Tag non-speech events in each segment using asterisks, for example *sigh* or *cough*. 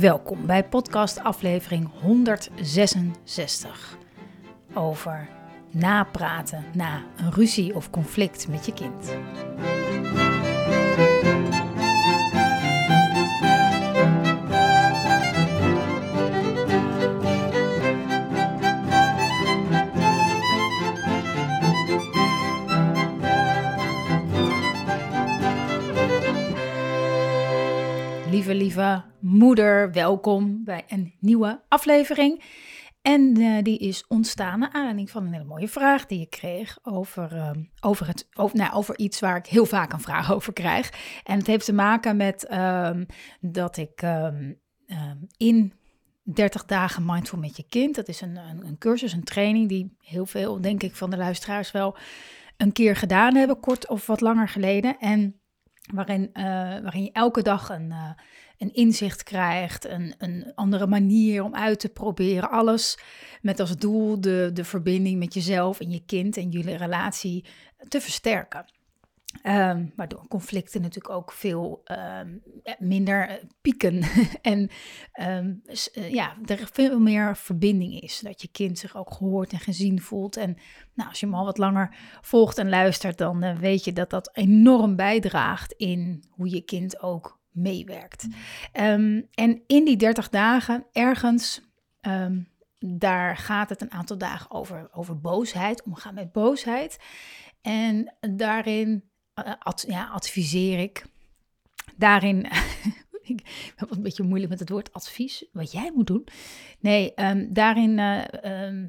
Welkom bij podcast aflevering 166 over napraten na een ruzie of conflict met je kind. Moeder, welkom bij een nieuwe aflevering. En uh, die is ontstaan naar aanleiding van een hele mooie vraag die ik kreeg over, uh, over, het, over, nou, over iets waar ik heel vaak een vraag over krijg. En het heeft te maken met uh, dat ik ehm, ehm, in 30 dagen mindful met je kind, dat is een, een, een cursus, een training die heel veel, denk ik, van de luisteraars wel een keer gedaan hebben, kort of wat langer geleden. En waarin, uh, waarin je elke dag een, uh, een inzicht krijgt, een, een andere manier om uit te proberen. Alles met als doel de, de verbinding met jezelf en je kind en jullie relatie te versterken. Um, waardoor conflicten natuurlijk ook veel um, minder uh, pieken *laughs* en um, uh, ja, er veel meer verbinding is. Dat je kind zich ook gehoord en gezien voelt. En nou, als je hem al wat langer volgt en luistert, dan uh, weet je dat dat enorm bijdraagt in hoe je kind ook meewerkt. Um, en in die 30 dagen ergens, um, daar gaat het een aantal dagen over, over boosheid, omgaan met boosheid. En daarin ad, ja, adviseer ik, daarin, *laughs* ik heb een beetje moeilijk met het woord advies, wat jij moet doen. Nee, um, daarin uh,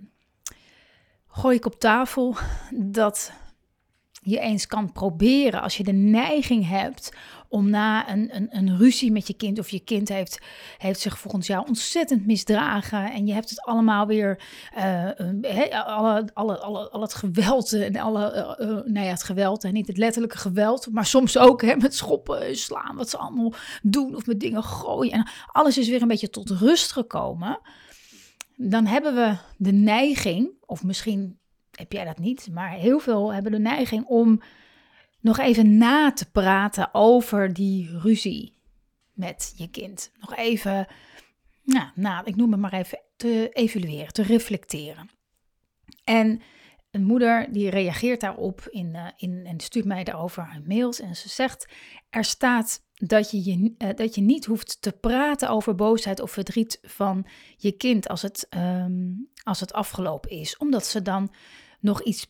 gooi ik op tafel dat je eens kan proberen als je de neiging hebt om na een, een, een ruzie met je kind of je kind heeft, heeft zich volgens jou ontzettend misdragen en je hebt het allemaal weer, uh, he, alle, alle, alle, al het geweld en alle, uh, het geweld en niet het letterlijke geweld, maar soms ook hè, met schoppen, slaan, wat ze allemaal doen of met dingen gooien en alles is weer een beetje tot rust gekomen. Dan hebben we de neiging, of misschien heb jij dat niet, maar heel veel hebben de neiging om nog even na te praten over die ruzie met je kind. Nog even, nou, nou, ik noem het maar even, te evalueren, te reflecteren. En een moeder die reageert daarop in, uh, in, en stuurt mij daarover mails en ze zegt, er staat dat je, je, uh, dat je niet hoeft te praten over boosheid of verdriet van je kind als het, um, als het afgelopen is, omdat ze dan nog iets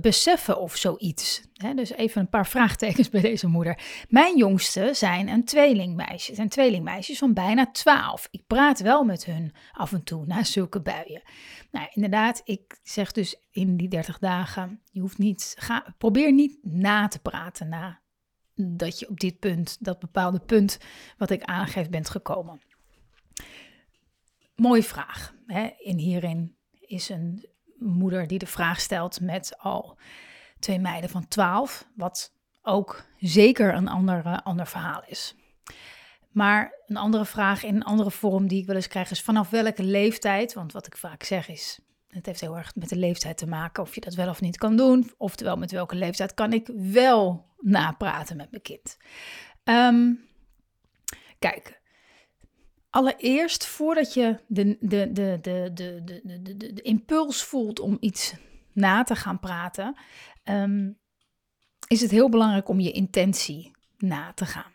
beseffen of zoiets. Dus even een paar vraagtekens bij deze moeder. Mijn jongste zijn een tweelingmeisje. zijn tweelingmeisjes van bijna 12. Ik praat wel met hun af en toe na zulke buien. Nou, inderdaad, ik zeg dus in die 30 dagen, je hoeft niet, ga, probeer niet na te praten na dat je op dit punt, dat bepaalde punt wat ik aangeef, bent gekomen. Mooie vraag. En hierin is een moeder die de vraag stelt met al twee meiden van 12, wat ook zeker een ander, uh, ander verhaal is. Maar een andere vraag in een andere vorm die ik wel eens krijg is vanaf welke leeftijd, want wat ik vaak zeg is, het heeft heel erg met de leeftijd te maken of je dat wel of niet kan doen, oftewel met welke leeftijd kan ik wel napraten met mijn kind. Um, kijk, Allereerst, voordat je de, de, de, de, de, de, de, de, impuls voelt om iets na te gaan praten, um, is het heel belangrijk om je intentie na te gaan.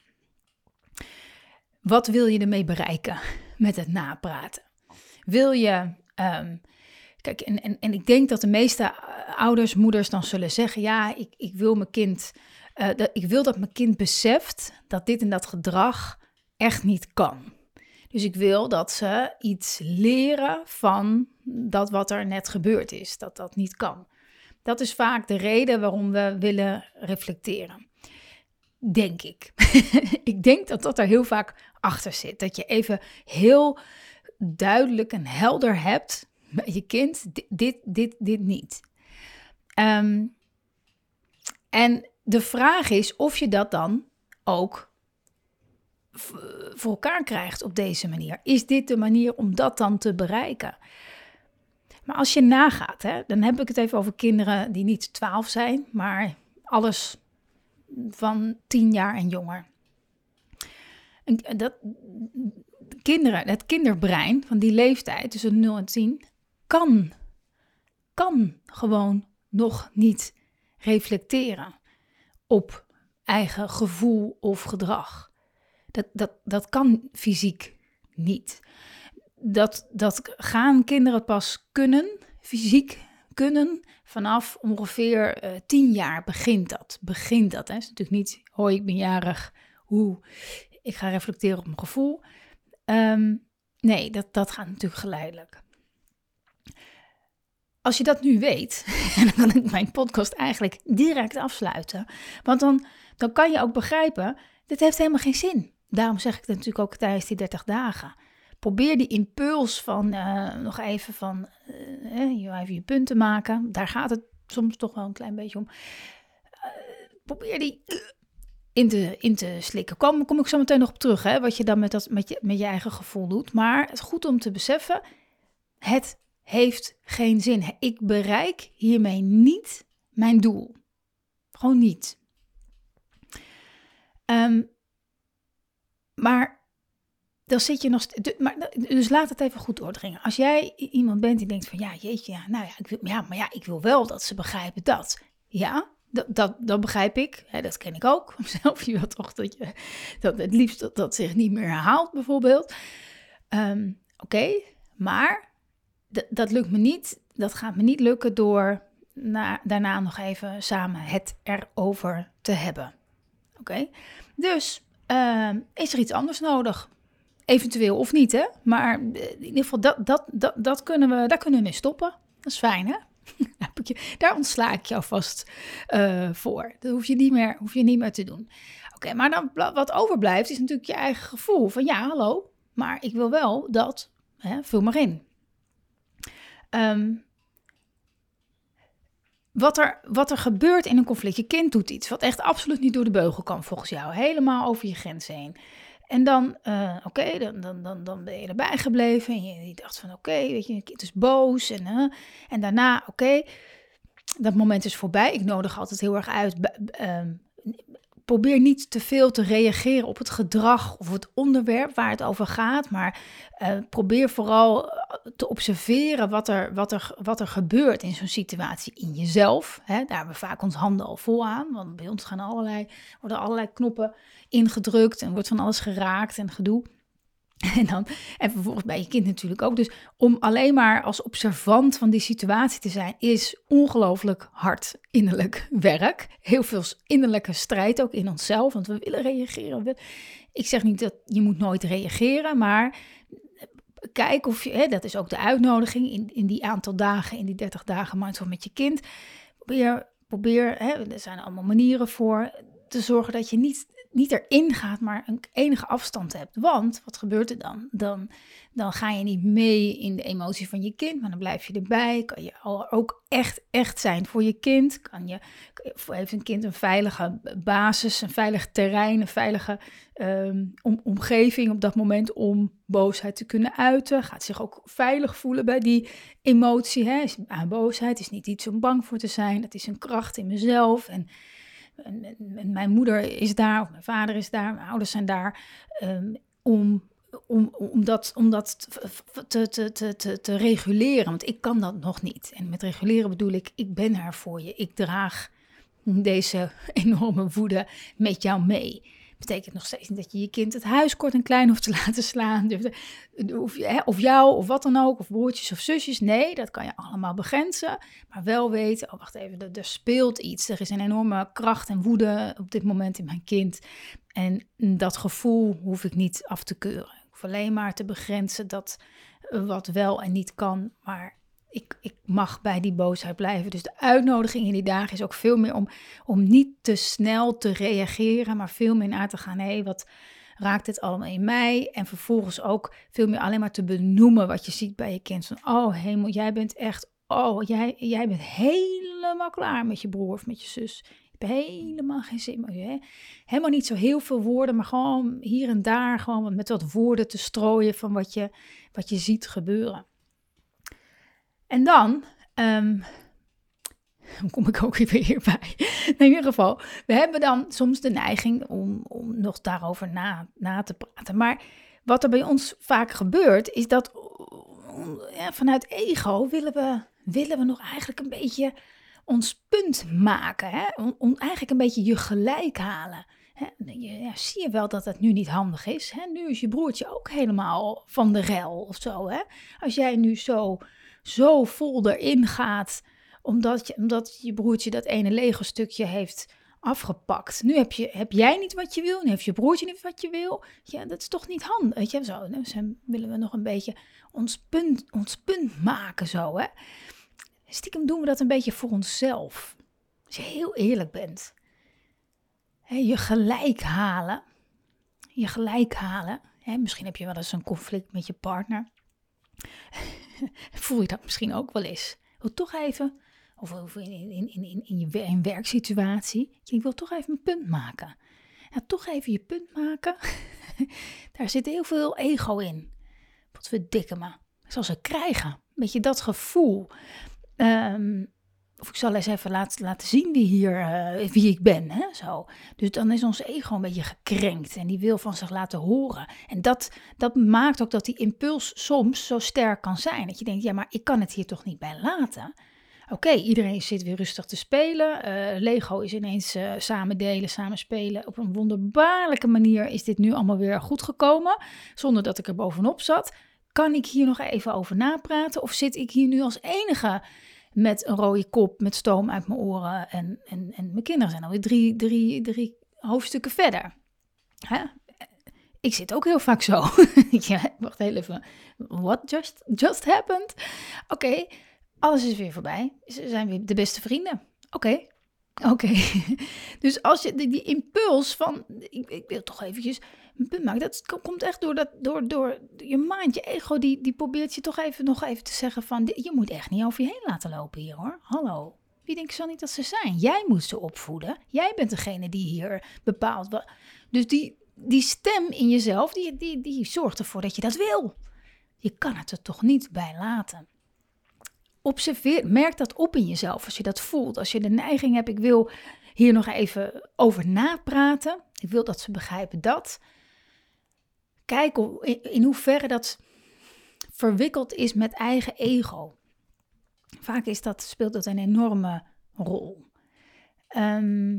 Wat wil je ermee bereiken met het napraten? Wil je. Um, kijk, en, en, en ik denk dat de meeste ouders, moeders dan zullen zeggen: Ja, ik, ik wil mijn kind. Uh, dat, ik wil dat mijn kind beseft dat dit en dat gedrag echt niet kan. Dus ik wil dat ze iets leren van dat wat er net gebeurd is, dat dat niet kan. Dat is vaak de reden waarom we willen reflecteren. Denk ik. *laughs* ik denk dat dat er heel vaak achter zit. Dat je even heel duidelijk en helder hebt bij je kind, dit, dit, dit, dit niet. Ehm, en de vraag is of je dat dan ook voor elkaar krijgt op deze manier. Is dit de manier om dat dan te bereiken? Maar als je nagaat, hè, dan heb ik het even over kinderen die niet 12 zijn, maar alles van 10 jaar en jonger. En dat, kinderen, het kinderbrein van die leeftijd tussen 0 en 10 kan, kan gewoon nog niet reflecteren op eigen gevoel of gedrag. Dat, dat, dat kan fysiek niet. Dat, dat gaan kinderen pas kunnen, fysiek kunnen, vanaf ongeveer uh, tien jaar begint dat. Begint dat. Hè? Het is natuurlijk niet, hoi, ik ben jarig, hoe, ik ga reflecteren op mijn gevoel. Ehm, nee, dat, dat gaat natuurlijk geleidelijk. Als je dat nu weet, *laughs* dan kan ik mijn podcast eigenlijk direct afsluiten. Want dan, dan kan je ook begrijpen, dit heeft helemaal geen zin. Daarom zeg ik het natuurlijk ook tijdens die 30 dagen. Probeer die impuls van uh, nog even van uh, je even je punten maken. Daar gaat het soms toch wel een klein beetje om. Probeer die in te, in te slikken. Kom, kom ik zo meteen nog op terug, hè, wat je dan met, dat, met, je, met je eigen gevoel doet. Maar het is goed om te beseffen, het heeft geen zin. Ik bereik hiermee niet mijn doel. Gewoon niet. Um, maar dan zit je nog. Maar, dus laat het even goed doordringen. Als jij iemand bent die denkt van ja, jeetje, ja, nou ja, ik wil, ja, maar ja, ik wil wel dat ze begrijpen dat. Ja, dat, dat, dat begrijp ik. Dat ken ik ook *laughs* mezelf. Je wilt toch dat je dat het liefst dat, dat zich niet meer herhaalt, bijvoorbeeld. Ehm, oké, maar dat lukt me niet. Dat gaat me niet lukken door na, daarna nog even samen het erover te hebben. Oké, dus Ehm, is er iets anders nodig? Eventueel of niet, hè? Maar in ieder geval, dat, dat, dat, dat kunnen we, daar kunnen we mee stoppen. Dat is fijn, hè? *laughs* daar ontsla ik jou vast uh, voor. Dat hoef je niet meer, hoef je niet meer te doen. Oké, maar dan wat overblijft is natuurlijk je eigen gevoel. Van ja, hallo, maar ik wil wel dat, hè, vul maar in. Um, wat er, wat er gebeurt in een conflict. Je kind doet iets wat echt absoluut niet door de beugel kan volgens jou. Helemaal over je grens heen. En dan, uh, oké, dan, dan, dan, dan ben je erbij gebleven. En je, dacht van, oké, weet je, je kind is boos. En, en daarna, oké, dat moment is voorbij. Ik nodig altijd heel erg uit. Uh, probeer niet te veel te reageren op het gedrag of het onderwerp waar het over gaat, maar uh, probeer vooral eh, te observeren wat er, wat er, wat er gebeurt in zo'n situatie in jezelf. Hè? Daar hebben we vaak ons handen al vol aan, want bij ons gaan allerlei, worden allerlei knoppen ingedrukt en wordt van alles geraakt en gedoe. *laughs* En, dan, en vervolgens bij je kind natuurlijk ook. Dus om alleen maar als observant van die situatie te zijn, is ongelooflijk hard innerlijk *laughs* werk. Heel veel innerlijke strijd ook in onszelf, want we willen reageren. Ik zeg niet dat je moet nooit reageren, maar kijk of je, hè, dat is ook de uitnodiging in, in die aantal dagen, in die 30 dagen mindful met je kind. Probeer, probeer hè, er zijn allemaal manieren voor te zorgen dat je niet niet erin gaat, maar een enige afstand hebt. Want wat gebeurt er dan? dan? Dan ga je niet mee in de emotie van je kind, maar dan blijf je erbij. Kan je ook echt, echt zijn voor je kind. Kan je, heeft een kind een veilige basis, een veilig terrein, een veilige ehm, omgeving op dat moment om boosheid te kunnen uiten. Gaat zich ook veilig voelen bij die emotie. Hè? Boosheid is niet iets om bang voor te zijn. Dat is een kracht in mezelf. En, mijn moeder is daar, of mijn vader is daar, mijn ouders zijn daar, um, om, om, om dat, om dat te, te, te, te, te reguleren. Want ik kan dat nog niet. En met reguleren bedoel ik, ik ben er voor je. Ik draag deze *laughs* enorme woede met jou mee betekent nog steeds niet dat je je kind het huis kort en klein hoeft te *laughs* laten slaan. Of, of jou, of wat dan ook, of broertjes of zusjes. Nee, dat kan je allemaal begrenzen. Maar wel weten, oh wacht even, er, speelt iets. Er is een enorme kracht en woede op dit moment in mijn kind. En dat gevoel hoef ik niet af te keuren. Ik hoef alleen maar te begrenzen dat wat wel en niet kan. Maar ik, ik mag bij die boosheid blijven. Dus de uitnodiging in die dagen is ook veel meer om, om niet te snel te reageren, maar veel meer naar te gaan. Hé, wat, raakt het allemaal in mij? En vervolgens ook veel meer alleen maar te benoemen wat je ziet bij je kind. Van, oh hemel, jij bent echt, oh, jij, jij bent helemaal klaar met je broer of met je zus. Je hebt helemaal geen zin meer. Helemaal niet zo heel veel woorden, maar gewoon hier en daar gewoon met wat woorden te strooien van wat je, wat je ziet gebeuren. En dan um, kom ik ook *laughs* weer hierbij. In ieder geval, we hebben dan soms de neiging om, om nog daarover na, na te praten. Maar wat er bij ons vaak gebeurt, is dat ja, vanuit ego willen we, willen we nog eigenlijk een beetje ons punt maken. Hè? Om, eigenlijk een beetje je gelijk halen. Hè? Ja, zie je wel dat het nu niet handig is? Hè? Nu is je broertje ook helemaal van de rel of zo. Hè? Als jij nu zo, zo vol erin gaat omdat je, omdat je broertje dat ene Lego stukje heeft afgepakt. Nu heb, je, heb jij niet wat je wil, nu heeft je broertje niet wat je wil. Ja, dat is toch niet handig, weet. Zo, dus willen we nog een beetje ons punt, ons punt maken zo, hè. Stiekem doen we dat een beetje voor onszelf. Als je heel eerlijk bent. je gelijk halen. Je gelijk halen. misschien heb je wel eens een conflict met je partner. *laughs* Voel je dat misschien ook wel eens. Wil toch even of, in, in, in, in, je in werksituatie. Je wil toch even een punt maken. Ja, toch even je punt maken. *laughs* Daar zit heel veel ego in. Wat we dikke me. Zoals ze krijgen. Een beetje dat gevoel. Ehm, of ik zal eens even laten, laten zien wie, hier, uh, wie ik ben. Hè? Zo. Dus dan is ons ego een beetje gekrenkt en die wil van zich laten horen. En dat, dat maakt ook dat die impuls soms zo sterk kan zijn. Dat je denkt, ja, maar ik kan het hier toch niet bij laten. Oké, iedereen zit weer rustig te spelen. Uh, Lego is ineens uh, samen delen, samen spelen. Op een wonderbaarlijke manier is dit nu allemaal weer goed gekomen. Zonder dat ik er bovenop zat. Kan ik hier nog even over napraten? Of zit ik hier nu als enige met een rode kop, met stoom uit mijn oren? En, en, en mijn kinderen zijn alweer drie, drie, drie hoofdstukken verder. Hè? Ik zit ook heel vaak zo. *laughs* ja, wacht even. What just, just happened? Oké, alles is weer voorbij. Ze zijn weer de beste vrienden. Oké. Oké. *laughs* dus als je die, die impuls van, ik, ik, wil toch eventjes een dat komt echt door, dat, door, door je mind, je ego, die, die probeert je toch even nog even te zeggen van, je moet echt niet over je heen laten lopen hier hoor. Hallo. Wie denk je zo niet dat ze zijn? Jij moet ze opvoeden. Jij bent degene die hier bepaalt. Dus die, die stem in jezelf, die, die, die zorgt ervoor dat je dat wil. Je kan het er toch niet bij laten. Observeer, merk dat op in jezelf als je dat voelt. Als je de neiging hebt, ik wil hier nog even over napraten. Ik wil dat ze begrijpen dat. Kijk in hoeverre dat verwikkeld is met eigen ego. Vaak is dat, speelt dat een enorme rol. Ehm,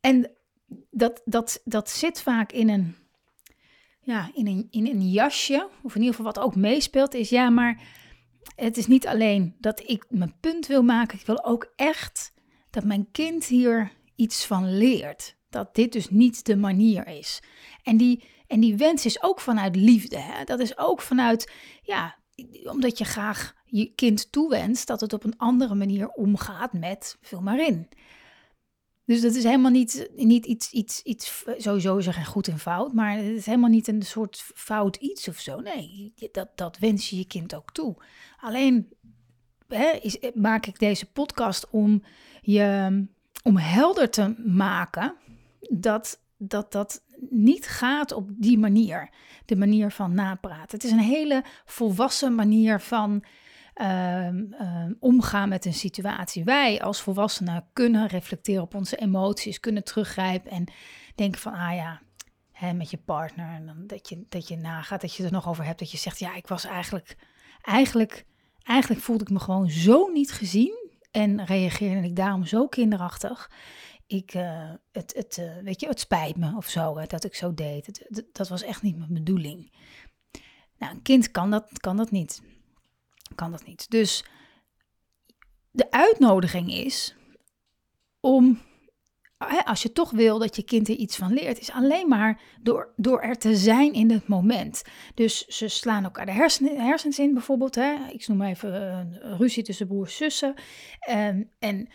en dat, dat, dat zit vaak in een ja, in, een, in een jasje, of in ieder geval wat ook meespeelt, is ja, maar het is niet alleen dat ik mijn punt wil maken, ik wil ook echt dat mijn kind hier iets van leert. Dat dit dus niet de manier is. En die, en die wens is ook vanuit liefde. Hè? Dat is ook vanuit, ja, omdat je graag je kind toewenst dat het op een andere manier omgaat met, vul maar in. Dus dat is helemaal niet, niet iets, iets, iets, sowieso is goed en fout, maar het is helemaal niet een soort fout iets of zo. Nee, dat, dat wens je je kind ook toe. Alleen hè, is, maak ik deze podcast om je om helder te maken dat dat, dat niet gaat op die manier. De manier van napraten. Het is een hele volwassen manier van Ehm, ehm, omgaan met een situatie. Wij als volwassenen kunnen reflecteren op onze emoties, kunnen teruggrijpen en denken van, ah ja, hè, met je partner. En dan dat je, dat je nagaat, dat je er nog over hebt, dat je zegt, ja, ik was eigenlijk, eigenlijk, eigenlijk voelde ik me gewoon zo niet gezien en reageerde ik daarom zo kinderachtig. Ik, uh, het, het, uh, weet je, het spijt me of zo, dat ik zo deed. Het, dat was echt niet mijn bedoeling. Nou, een kind kan dat, kan dat niet kan dat niet. Dus de uitnodiging is om, als je toch wil dat je kind er iets van leert, is alleen maar door, door er te zijn in het moment. Dus ze slaan elkaar de hersenen, hersens in bijvoorbeeld. Hè? Ik noem even een ruzie tussen broers en zussen. En, en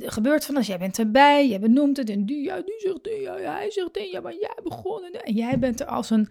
er gebeurt van als jij bent erbij, jij benoemt het en die, ja, die zegt die, ja, hij zegt die, ja, maar jij begonnen. En jij bent er als een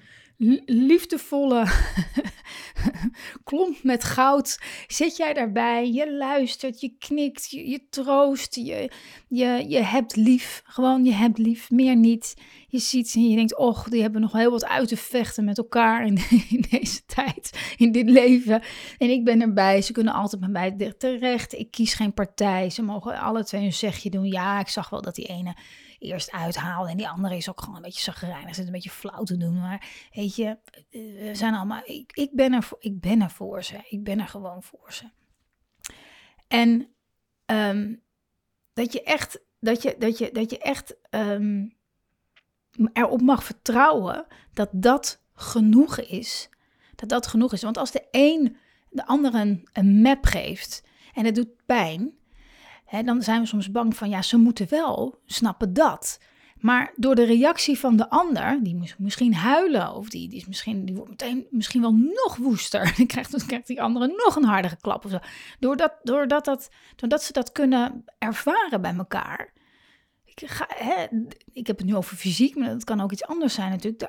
liefdevolle *laughs* klomp met goud. Zit jij daarbij, je luistert, je knikt, je, troost, je, je, je hebt lief. Gewoon, je hebt lief, meer niet. Je ziet en je denkt, och, die hebben nog heel wat uit te vechten met elkaar in, in deze tijd, in dit leven. En ik ben erbij, ze kunnen altijd met mij terecht. Ik kies geen partij, ze mogen alle twee een zegje doen. Ja, ik zag wel dat die ene eerst uithaalde. En die andere is ook gewoon een beetje zagrijnig. Zit een beetje flauw te doen. Maar weet je, we zijn allemaal. Ik, ik, ben, er ik ben er voor ze. Ik ben er gewoon voor ze. En ehm, dat je echt. Dat je, dat je, dat je echt um, erop mag vertrouwen dat dat genoeg is. Dat dat genoeg is. Want als de een de ander een map geeft en het doet pijn, dan zijn we soms bang van, ja, ze moeten wel snappen dat. Maar door de reactie van de ander, die misschien huilen of die, die, is misschien, die wordt meteen misschien wel nog woester. *laughs* Dan krijgt, dan die andere nog een hardere klap of zo. Doordat, doordat, dat, doordat ze dat kunnen ervaren bij elkaar. Ik, ga, ik heb het nu over fysiek, maar dat kan ook iets anders zijn natuurlijk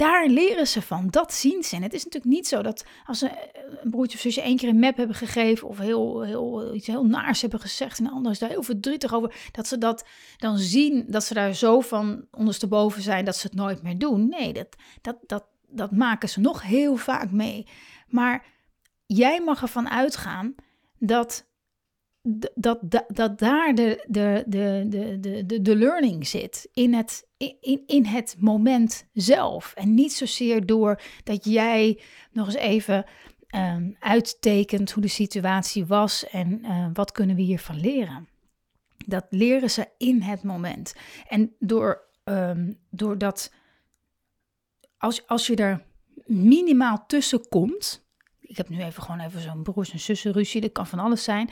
daar leren ze van. Dat zien ze. En het is natuurlijk niet zo dat als ze eh, een broertje of zusje één keer een map hebben gegeven of heel, heel, iets heel naars hebben gezegd en de ander is daar heel verdrietig over, dat ze dat dan zien, dat ze daar zo van ondersteboven zijn dat ze het nooit meer doen. Nee, dat, dat, dat, dat maken ze nog heel vaak mee. Maar jij mag ervan uitgaan dat dat, dat, dat daar de, de, de, de, de, de learning zit. In het, in, in het moment zelf. En niet zozeer door dat jij nog eens even um, uittekent hoe de situatie was en uh, wat kunnen we hiervan leren. Dat leren ze in het moment. En door, um, doordat als, als je er minimaal tussen komt. Ik heb nu even gewoon even zo'n broers- en zussenruzie, dat kan van alles zijn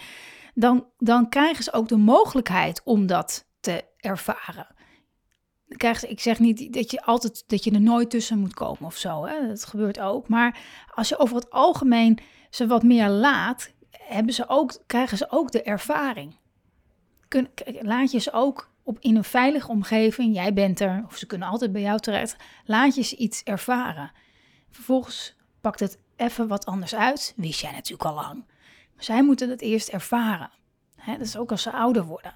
dan, dan krijgen ze ook de mogelijkheid om dat te ervaren. Krijg, ik zeg niet dat je altijd dat je er nooit tussen moet komen of zo. Hè? Dat gebeurt ook. Maar als je over het algemeen ze wat meer laat, hebben ze ook, krijgen ze ook de ervaring. Laat je ze ook op, in een veilige omgeving, jij bent er, of ze kunnen altijd bij jou terecht, laat je ze iets ervaren. Vervolgens pakt het even wat anders uit, wist jij natuurlijk al lang. Zij moeten het eerst ervaren. Dat is ook als ze ouder worden.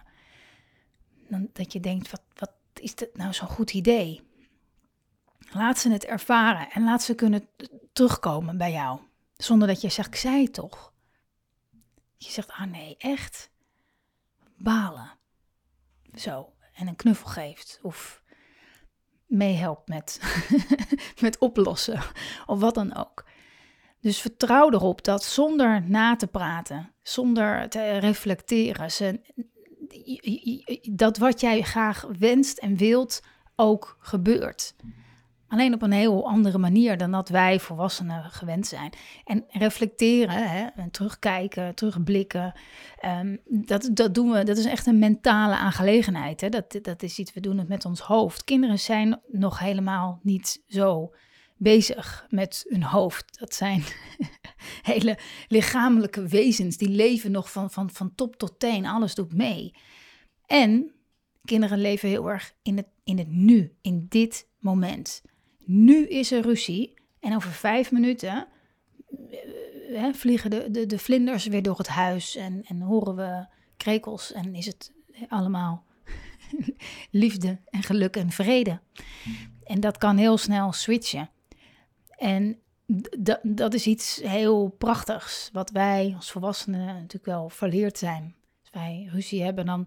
Dan, dat je denkt, wat, wat is dit nou zo'n goed idee? Laat ze het ervaren en laat ze kunnen terugkomen bij jou. Zonder dat je zegt, ik zei het toch. Je zegt, ah nee, echt? Balen. Zo. En een knuffel geeft. Of meehelpt met, *laughs* met oplossen. Of wat dan ook. Dus vertrouw erop dat zonder na te praten, zonder te reflecteren, dat wat jij graag wenst en wilt ook gebeurt. Alleen op een heel andere manier dan dat wij volwassenen gewend zijn. En reflecteren, hè, en terugkijken, terugblikken, um, dat, dat doen we. Dat is echt een mentale aangelegenheid. Hè. Dat, dat is iets, we doen het met ons hoofd. Kinderen zijn nog helemaal niet zo bezig met hun hoofd. Dat zijn *laughs* hele lichamelijke wezens. Die leven nog van, van, van top tot teen. Alles doet mee. En kinderen leven heel erg in het, in het nu, in dit moment. Nu is er ruzie. En over vijf minuten eh, vliegen de, de, de vlinders weer door het huis. En, en horen we krekels. En is het allemaal *laughs* liefde en geluk en vrede. En dat kan heel snel switchen. En dat is iets heel prachtigs, wat wij als volwassenen natuurlijk wel verleerd zijn. Als wij ruzie hebben, dan,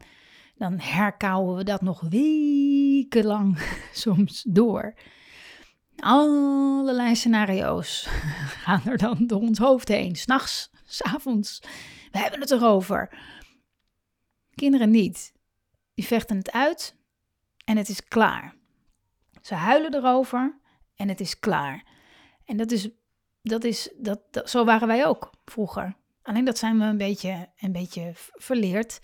dan herkauwen we dat nog wekenlang *laughs* soms door. Allerlei scenario's *laughs* gaan er dan door ons hoofd heen. S'nachts, s'avonds. We hebben het erover. Kinderen niet. Die vechten het uit en het is klaar. Ze huilen erover en het is klaar. En dat is, dat is dat, zo waren wij ook vroeger. Alleen dat zijn we een beetje, een beetje verleerd.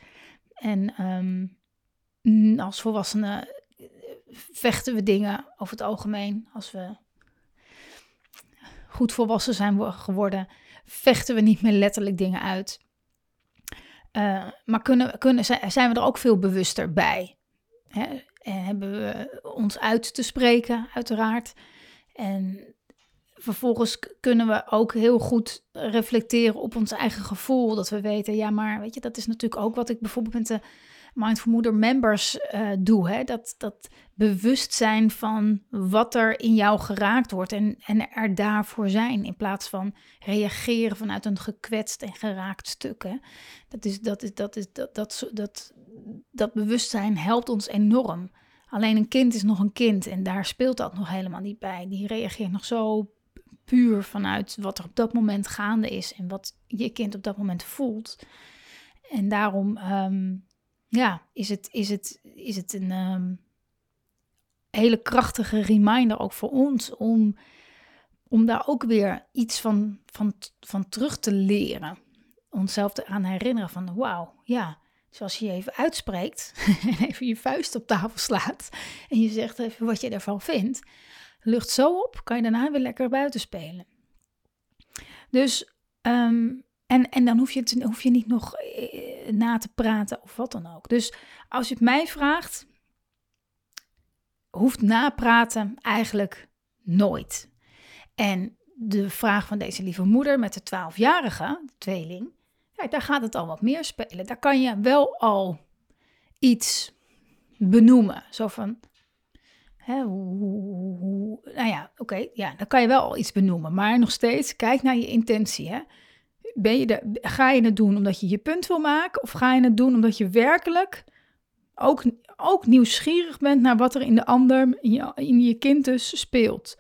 En um, als volwassenen eh, vechten we dingen over het algemeen. Als we goed volwassen zijn geworden, vechten we niet meer letterlijk dingen uit. Uh, maar kunnen, kunnen, zijn we er ook veel bewuster bij? Hè? En hebben we ons uit te spreken, uiteraard. En vervolgens kunnen we ook heel goed reflecteren op ons eigen gevoel. Dat we weten, ja, maar weet je, dat is natuurlijk ook wat ik bijvoorbeeld met de Mindful Moeder members uh, doe. Hè? Dat, dat bewustzijn van wat er in jou geraakt wordt en, en er daarvoor zijn. In plaats van reageren vanuit een gekwetst en geraakt stuk. Hè? Dat, is, dat, is, dat, is, dat, dat, dat, dat bewustzijn helpt ons enorm. Alleen een kind is nog een kind en daar speelt dat nog helemaal niet bij. Die reageert nog zo puur vanuit wat er op dat moment gaande is en wat je kind op dat moment voelt. En daarom ehm, ja, is, het, is, het, is het een ehm, hele krachtige reminder ook voor ons om, om daar ook weer iets van, van, van terug te leren. Onszelf aan herinneren van wauw, ja, zoals je je even uitspreekt *laughs* en even je vuist op tafel slaat en je zegt even wat je ervan vindt, lucht zo op, kan je daarna weer lekker buiten spelen. Dus, ehm, en, en dan hoef je, het, hoef je niet nog eh, na te praten of wat dan ook. Dus als je het mij vraagt, hoeft napraten eigenlijk nooit. En de vraag van deze lieve moeder met de 12-jarige tweeling, ja, daar gaat het al wat meer spelen. Daar kan je wel al iets benoemen. Zo van, Nou ja, oké, ja, dan kan je wel iets benoemen. Maar nog steeds, kijk naar je intentie. Hè? Ben je de, ga je het doen omdat je je punt wil maken? Of ga je het doen omdat je werkelijk ook, ook nieuwsgierig bent naar wat er in de ander, in je, in je kind dus speelt?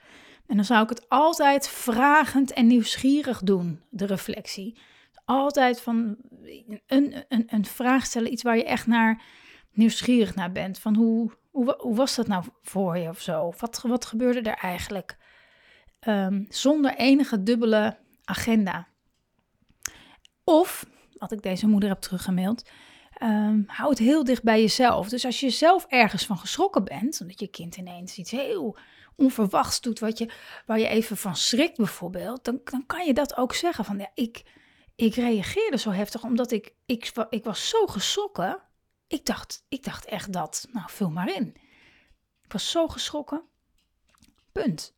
En dan zou ik het altijd vragend en nieuwsgierig doen, de reflectie. Altijd van een, een, een vraag stellen, iets waar je echt naar nieuwsgierig naar bent. Van hoe, hoe, was dat nou voor je of zo? Wat, wat gebeurde er eigenlijk? Um, zonder enige dubbele agenda. Of, wat ik deze moeder heb teruggemaild, um, hou het heel dicht bij jezelf. Dus als je zelf ergens van geschrokken bent, omdat je kind ineens iets heel onverwachts doet, wat je, waar je even van schrikt bijvoorbeeld, dan, dan kan je dat ook zeggen van ja, ik, ik reageerde zo heftig omdat ik, ik, ik was zo geschrokken ik dacht, ik dacht echt dat, nou vul maar in. Ik was zo geschrokken. Punt.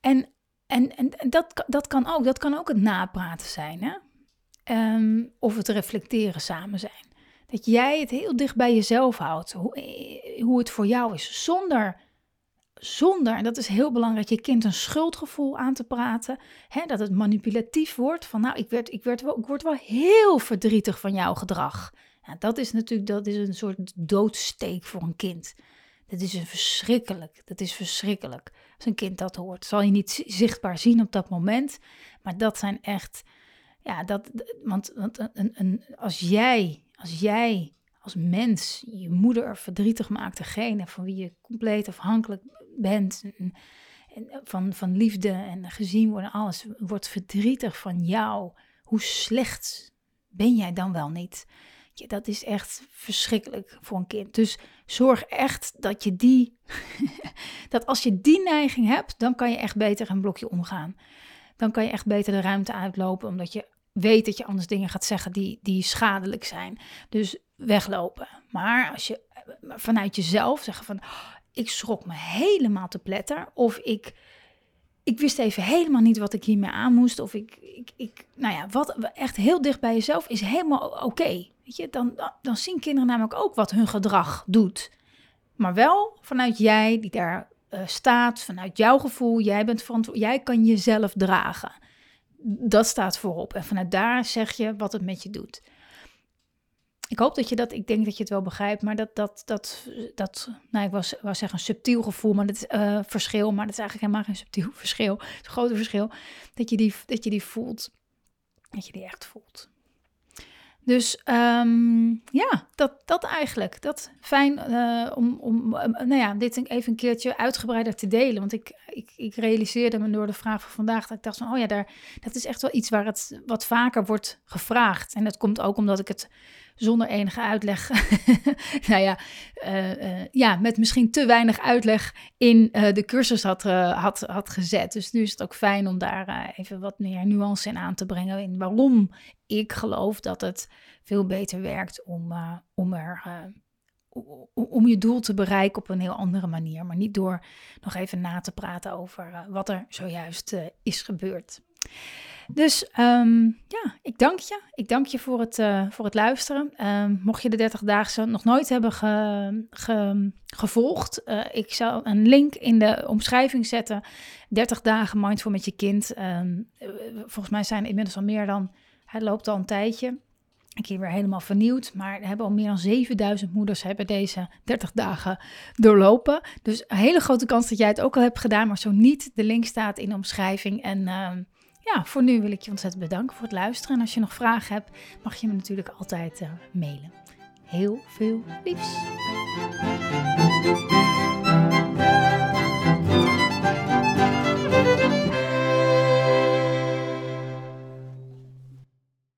En, en, en, dat, dat kan ook, dat kan ook het napraten zijn, hè? Um, of het reflecteren samen zijn. Dat jij het heel dicht bij jezelf houdt, hoe, eh, hoe het voor jou is, zonder, zonder, en dat is heel belangrijk, je kind een schuldgevoel aan te praten, hè, dat het manipulatief wordt, van nou, ik, werd, ik, werd wel, ik word wel heel verdrietig van jouw gedrag. Nou, dat is natuurlijk dat is een soort doodsteek voor een kind. Dat is een verschrikkelijk. Dat is verschrikkelijk. Als een kind dat hoort, zal je niet zichtbaar zien op dat moment. Maar dat zijn echt. Ja, dat. Want, want een, een, als jij, als jij als mens je moeder verdrietig maakt, degene van wie je compleet afhankelijk bent. En, en van, van liefde en gezien worden, alles wordt verdrietig van jou. Hoe slecht ben jij dan wel niet? Ja, dat is echt verschrikkelijk voor een kind. Dus zorg echt dat je die, *laughs* dat als je die neiging hebt, dan kan je echt beter een blokje omgaan. Dan kan je echt beter de ruimte uitlopen, omdat je weet dat je anders dingen gaat zeggen die, die schadelijk zijn. Dus weglopen. Maar als je vanuit jezelf zeggen van, oh, ik schrok me helemaal te pletter, of ik ik wist even helemaal niet wat ik hiermee aan moest. Of ik, ik, ik nou ja, wat echt heel dicht bij jezelf is helemaal oké. Weet je, dan, dan zien kinderen namelijk ook wat hun gedrag doet. Maar wel vanuit jij die daar uh, staat, vanuit jouw gevoel. Jij bent jij kan jezelf dragen. Dat staat voorop. En vanuit daar zeg je wat het met je doet ik hoop dat je dat, ik denk dat je het wel begrijpt, maar dat, dat, dat, dat nou, ik was, was zeggen een subtiel gevoel, maar is uh, verschil, maar dat is eigenlijk helemaal geen subtiel *laughs* verschil, het is een grote verschil, dat je, die, dat je die voelt, dat je die echt voelt. Dus um, ja, dat, dat eigenlijk. Dat fijn uh, om, om uh, nou ja, dit even een keertje uitgebreider te delen. Want ik, ik, ik realiseerde me door de vraag van vandaag dat ik dacht van, oh ja, daar, dat is echt wel iets waar het wat vaker wordt gevraagd. En dat komt ook omdat ik het zonder enige uitleg. *laughs* nou ja, uh, uh, ja, met misschien te weinig uitleg in uh, de cursus had, had, had gezet. Dus nu is het ook fijn om daar even wat meer nuance in aan te brengen. In waarom ik geloof dat het veel beter werkt om, om er om je doel te bereiken op een heel andere manier. Maar niet door nog even na te praten over wat er zojuist is gebeurd. Dus um, ja, ik dank je. Ik dank je voor het, uh, voor het luisteren. Um, mocht je de 30-daagse nog nooit hebben ge, ge, gevolgd, ik zal een link in de omschrijving zetten. 30 dagen mindful met je kind. Um, volgens mij zijn inmiddels al meer dan, het loopt al een tijdje ik hier weer helemaal vernieuwd. Maar er hebben al meer dan 7000 moeders hebben deze 30 dagen doorlopen. Dus een hele grote kans dat jij het ook al hebt gedaan. Maar zo niet, de link staat in de omschrijving. En ja, voor nu wil ik je ontzettend bedanken voor het luisteren. En als je nog vragen hebt, mag je me natuurlijk altijd uh, mailen. Heel veel liefs.